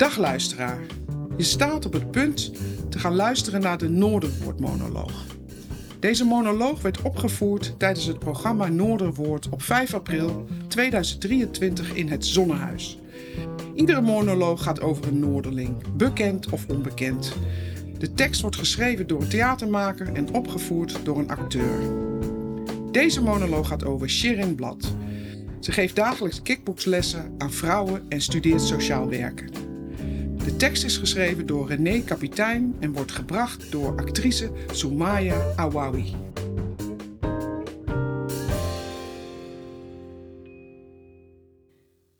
Dag luisteraar. Je staat op het punt te gaan luisteren naar de Noorderwoord-monoloog. Deze monoloog werd opgevoerd tijdens het programma Noorderwoord op 5 april 2023 in het Zonnehuis. Iedere monoloog gaat over een Noorderling, bekend of onbekend. De tekst wordt geschreven door een theatermaker en opgevoerd door een acteur. Deze monoloog gaat over Shirin Blad. Ze geeft dagelijks kickboxlessen aan vrouwen en studeert sociaal werken. De tekst is geschreven door René Kapitein en wordt gebracht door actrice Soumaya Awawi.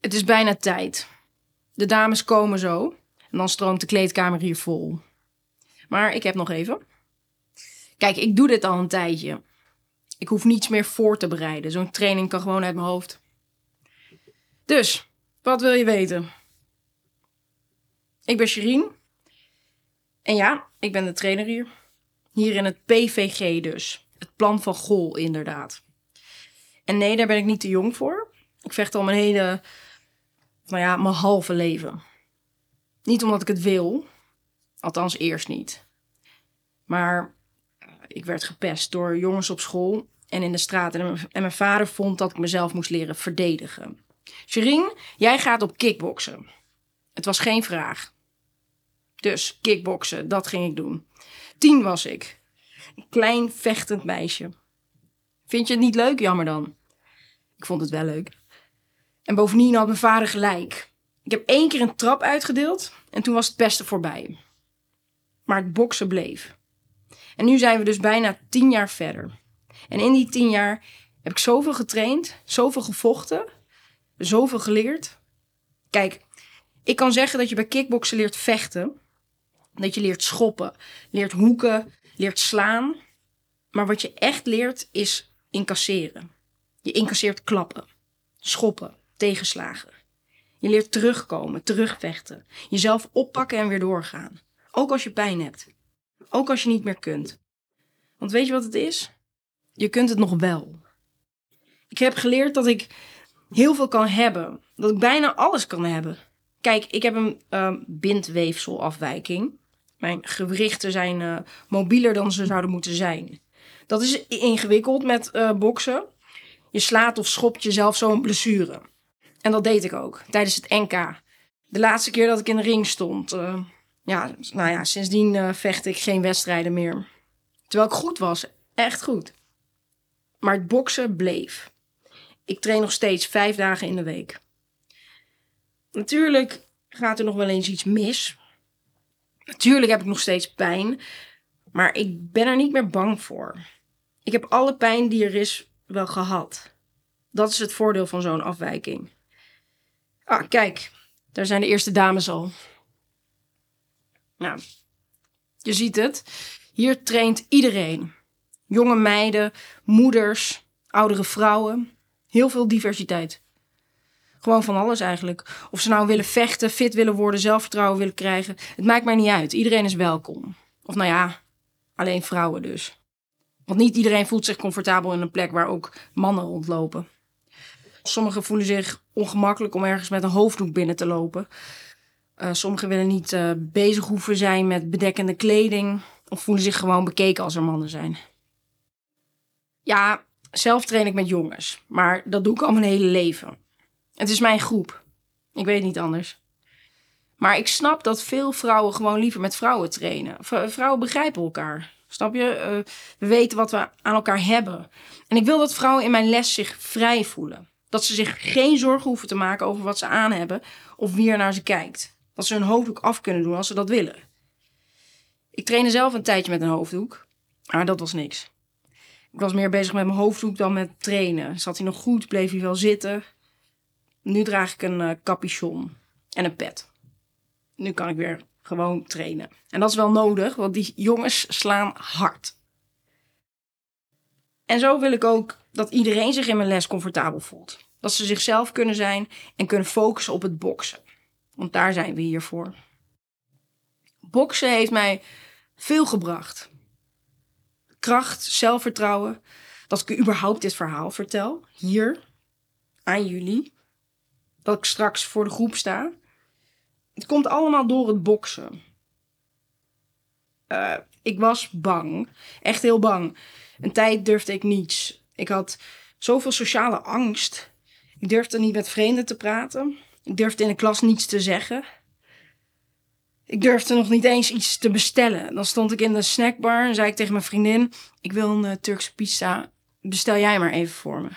Het is bijna tijd. De dames komen zo en dan stroomt de kleedkamer hier vol. Maar ik heb nog even. Kijk, ik doe dit al een tijdje. Ik hoef niets meer voor te bereiden. Zo'n training kan gewoon uit mijn hoofd. Dus, wat wil je weten? Ik ben Sherine. En ja, ik ben de trainer hier. Hier in het PVG dus. Het plan van Gol, inderdaad. En nee, daar ben ik niet te jong voor. Ik vecht al mijn hele, nou ja, mijn halve leven. Niet omdat ik het wil. Althans, eerst niet. Maar eh, ik werd gepest door jongens op school en in de straat. En mijn vader vond dat ik mezelf moest leren verdedigen. Sherine, jij gaat op kickboksen. Het was geen vraag. Dus kickboksen, dat ging ik doen. Tien was ik. Een klein vechtend meisje. Vind je het niet leuk, jammer dan? Ik vond het wel leuk. En bovendien had mijn vader gelijk. Ik heb één keer een trap uitgedeeld en toen was het beste voorbij. Maar het boksen bleef. En nu zijn we dus bijna tien jaar verder. En in die tien jaar heb ik zoveel getraind, zoveel gevochten, zoveel geleerd. Kijk, ik kan zeggen dat je bij kickboksen leert vechten. Dat je leert schoppen, leert hoeken, leert slaan. Maar wat je echt leert is incasseren. Je incasseert klappen, schoppen, tegenslagen. Je leert terugkomen, terugvechten. Jezelf oppakken en weer doorgaan. Ook als je pijn hebt. Ook als je niet meer kunt. Want weet je wat het is? Je kunt het nog wel. Ik heb geleerd dat ik heel veel kan hebben. Dat ik bijna alles kan hebben. Kijk, ik heb een uh, bindweefselafwijking. Mijn gewrichten zijn uh, mobieler dan ze zouden moeten zijn. Dat is ingewikkeld met uh, boksen. Je slaat of schopt jezelf zo een blessure. En dat deed ik ook tijdens het NK. De laatste keer dat ik in de ring stond. Uh, ja, nou ja, sindsdien vecht ik geen wedstrijden meer. Terwijl ik goed was, echt goed. Maar het boksen bleef. Ik train nog steeds vijf dagen in de week. Natuurlijk gaat er nog wel eens iets mis. Natuurlijk heb ik nog steeds pijn. Maar ik ben er niet meer bang voor. Ik heb alle pijn die er is wel gehad. Dat is het voordeel van zo'n afwijking. Ah, kijk, daar zijn de eerste dames al. Nou, je ziet het. Hier traint iedereen. Jonge meiden, moeders, oudere vrouwen. Heel veel diversiteit. Gewoon van alles eigenlijk. Of ze nou willen vechten, fit willen worden, zelfvertrouwen willen krijgen. Het maakt mij niet uit. Iedereen is welkom. Of nou ja, alleen vrouwen dus. Want niet iedereen voelt zich comfortabel in een plek waar ook mannen rondlopen. Sommigen voelen zich ongemakkelijk om ergens met een hoofddoek binnen te lopen. Uh, sommigen willen niet uh, bezig hoeven zijn met bedekkende kleding. Of voelen zich gewoon bekeken als er mannen zijn. Ja, zelf train ik met jongens. Maar dat doe ik al mijn hele leven. Het is mijn groep. Ik weet niet anders. Maar ik snap dat veel vrouwen gewoon liever met vrouwen trainen. vrouwen begrijpen elkaar. Snap je? Uh, we weten wat we aan elkaar hebben. En ik wil dat vrouwen in mijn les zich vrij voelen. Dat ze zich geen zorgen hoeven te maken over wat ze aan hebben of wie er naar ze kijkt. Dat ze hun hoofddoek af kunnen doen als ze dat willen. Ik trainde zelf een tijdje met een hoofddoek, maar dat was niks. Ik was meer bezig met mijn hoofddoek dan met trainen. Zat hij nog goed, bleef hij wel zitten. Nu draag ik een uh, capuchon en een pet. Nu kan ik weer gewoon trainen. En dat is wel nodig, want die jongens slaan hard. En zo wil ik ook dat iedereen zich in mijn les comfortabel voelt. Dat ze zichzelf kunnen zijn en kunnen focussen op het boksen. Want daar zijn we hier voor. Boksen heeft mij veel gebracht. Kracht, zelfvertrouwen. Dat ik überhaupt dit verhaal vertel. Hier. Aan jullie. Dat ik straks voor de groep sta. Het komt allemaal door het boksen. Uh, ik was bang. Echt heel bang. Een tijd durfde ik niets. Ik had zoveel sociale angst. Ik durfde niet met vreemden te praten. Ik durfde in de klas niets te zeggen. Ik durfde nog niet eens iets te bestellen. Dan stond ik in de snackbar en zei ik tegen mijn vriendin: Ik wil een uh, Turkse pizza. Bestel jij maar even voor me.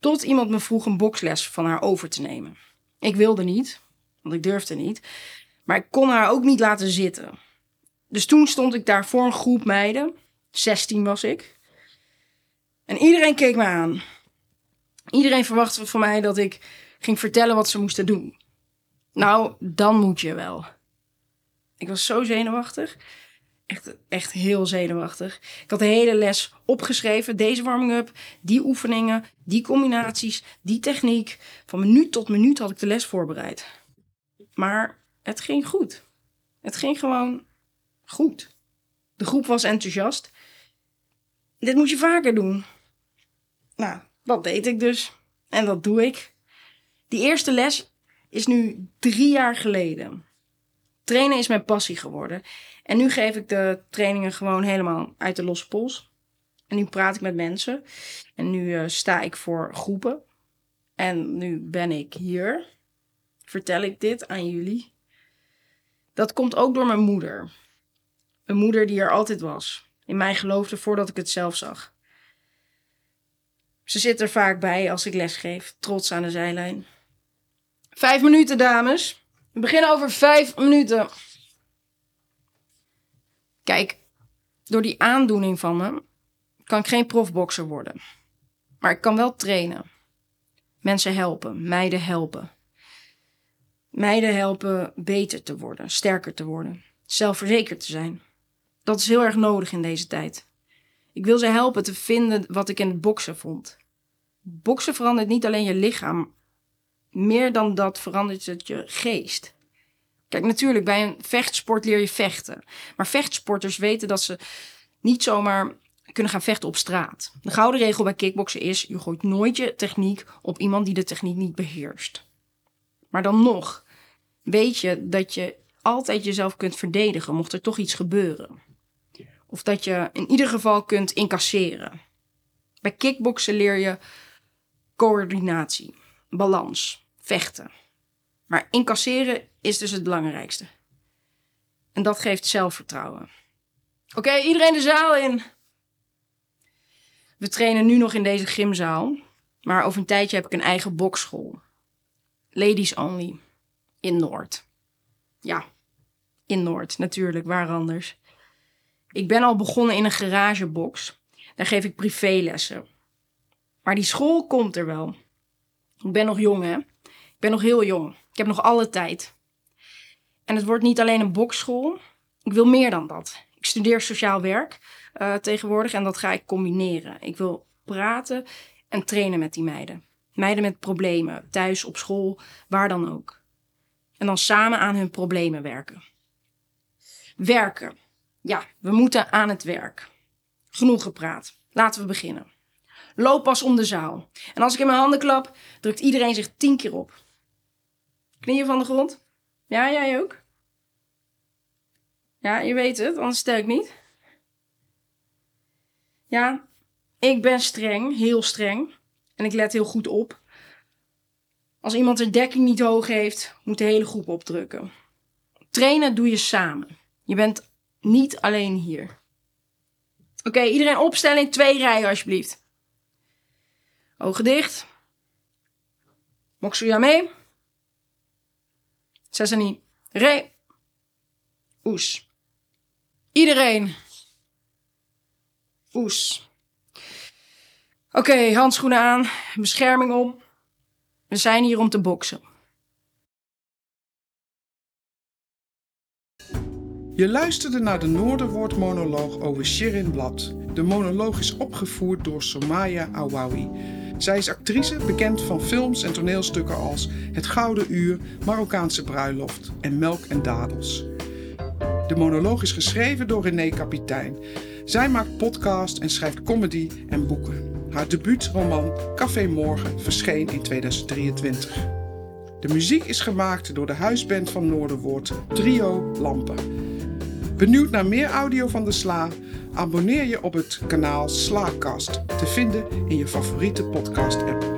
Tot iemand me vroeg een boksles van haar over te nemen. Ik wilde niet, want ik durfde niet. Maar ik kon haar ook niet laten zitten. Dus toen stond ik daar voor een groep meiden. 16 was ik. En iedereen keek me aan. Iedereen verwachtte van mij dat ik ging vertellen wat ze moesten doen. Nou, dan moet je wel. Ik was zo zenuwachtig. Echt, echt heel zenuwachtig. Ik had de hele les opgeschreven. Deze warming-up, die oefeningen, die combinaties, die techniek. Van minuut tot minuut had ik de les voorbereid. Maar het ging goed. Het ging gewoon goed. De groep was enthousiast. Dit moet je vaker doen. Nou, dat deed ik dus. En dat doe ik. Die eerste les is nu drie jaar geleden. Trainen is mijn passie geworden. En nu geef ik de trainingen gewoon helemaal uit de losse pols. En nu praat ik met mensen. En nu uh, sta ik voor groepen. En nu ben ik hier. Vertel ik dit aan jullie. Dat komt ook door mijn moeder. Een moeder die er altijd was. In mij geloofde voordat ik het zelf zag. Ze zit er vaak bij als ik lesgeef, trots aan de zijlijn. Vijf minuten, dames. We beginnen over vijf minuten. Kijk, door die aandoening van me kan ik geen profbokser worden. Maar ik kan wel trainen. Mensen helpen, meiden helpen. Meiden helpen beter te worden, sterker te worden, zelfverzekerd te zijn. Dat is heel erg nodig in deze tijd. Ik wil ze helpen te vinden wat ik in het boksen vond. Boksen verandert niet alleen je lichaam, meer dan dat verandert het je geest. Kijk, natuurlijk, bij een vechtsport leer je vechten. Maar vechtsporters weten dat ze niet zomaar kunnen gaan vechten op straat. De gouden regel bij kickboksen is: je gooit nooit je techniek op iemand die de techniek niet beheerst. Maar dan nog weet je dat je altijd jezelf kunt verdedigen mocht er toch iets gebeuren. Of dat je in ieder geval kunt incasseren. Bij kickboksen leer je coördinatie, balans, vechten. Maar incasseren is dus het belangrijkste. En dat geeft zelfvertrouwen. Oké, iedereen de zaal in. We trainen nu nog in deze gymzaal. Maar over een tijdje heb ik een eigen bokschool. Ladies only. In Noord. Ja, in Noord, natuurlijk, waar anders. Ik ben al begonnen in een garagebox. Daar geef ik privélessen. Maar die school komt er wel. Ik ben nog jong, hè? Ik ben nog heel jong. Ik heb nog alle tijd. En het wordt niet alleen een bokschool. Ik wil meer dan dat. Ik studeer sociaal werk uh, tegenwoordig en dat ga ik combineren. Ik wil praten en trainen met die meiden. Meiden met problemen, thuis, op school, waar dan ook. En dan samen aan hun problemen werken. Werken. Ja, we moeten aan het werk. Genoeg gepraat. Laten we beginnen. Loop pas om de zaal. En als ik in mijn handen klap, drukt iedereen zich tien keer op. Knieën van de grond. Ja, jij ook? Ja, je weet het, anders stel ik niet. Ja, ik ben streng, heel streng. En ik let heel goed op. Als iemand de dekking niet hoog heeft, moet de hele groep opdrukken. Trainen doe je samen. Je bent niet alleen hier. Oké, iedereen opstellen in twee rijen alsjeblieft. Ogen dicht. Moksuya mee. Sesani. Re. Oes. Iedereen. Oes. Oké, handschoenen aan. Bescherming om. We zijn hier om te boksen. Je luisterde naar de Noorderwoord-monoloog over Shirin Blad. De monoloog is opgevoerd door Somaya Awawi. Zij is actrice, bekend van films en toneelstukken als Het Gouden Uur, Marokkaanse Bruiloft en Melk en Dadels. De monoloog is geschreven door René Kapitein. Zij maakt podcast en schrijft comedy en boeken. Haar debuutroman Café Morgen verscheen in 2023. De muziek is gemaakt door de huisband van Noorderwoord, Trio Lampen. Benieuwd naar meer audio van de Sla? Abonneer je op het kanaal Slaakast, te vinden in je favoriete podcast-app.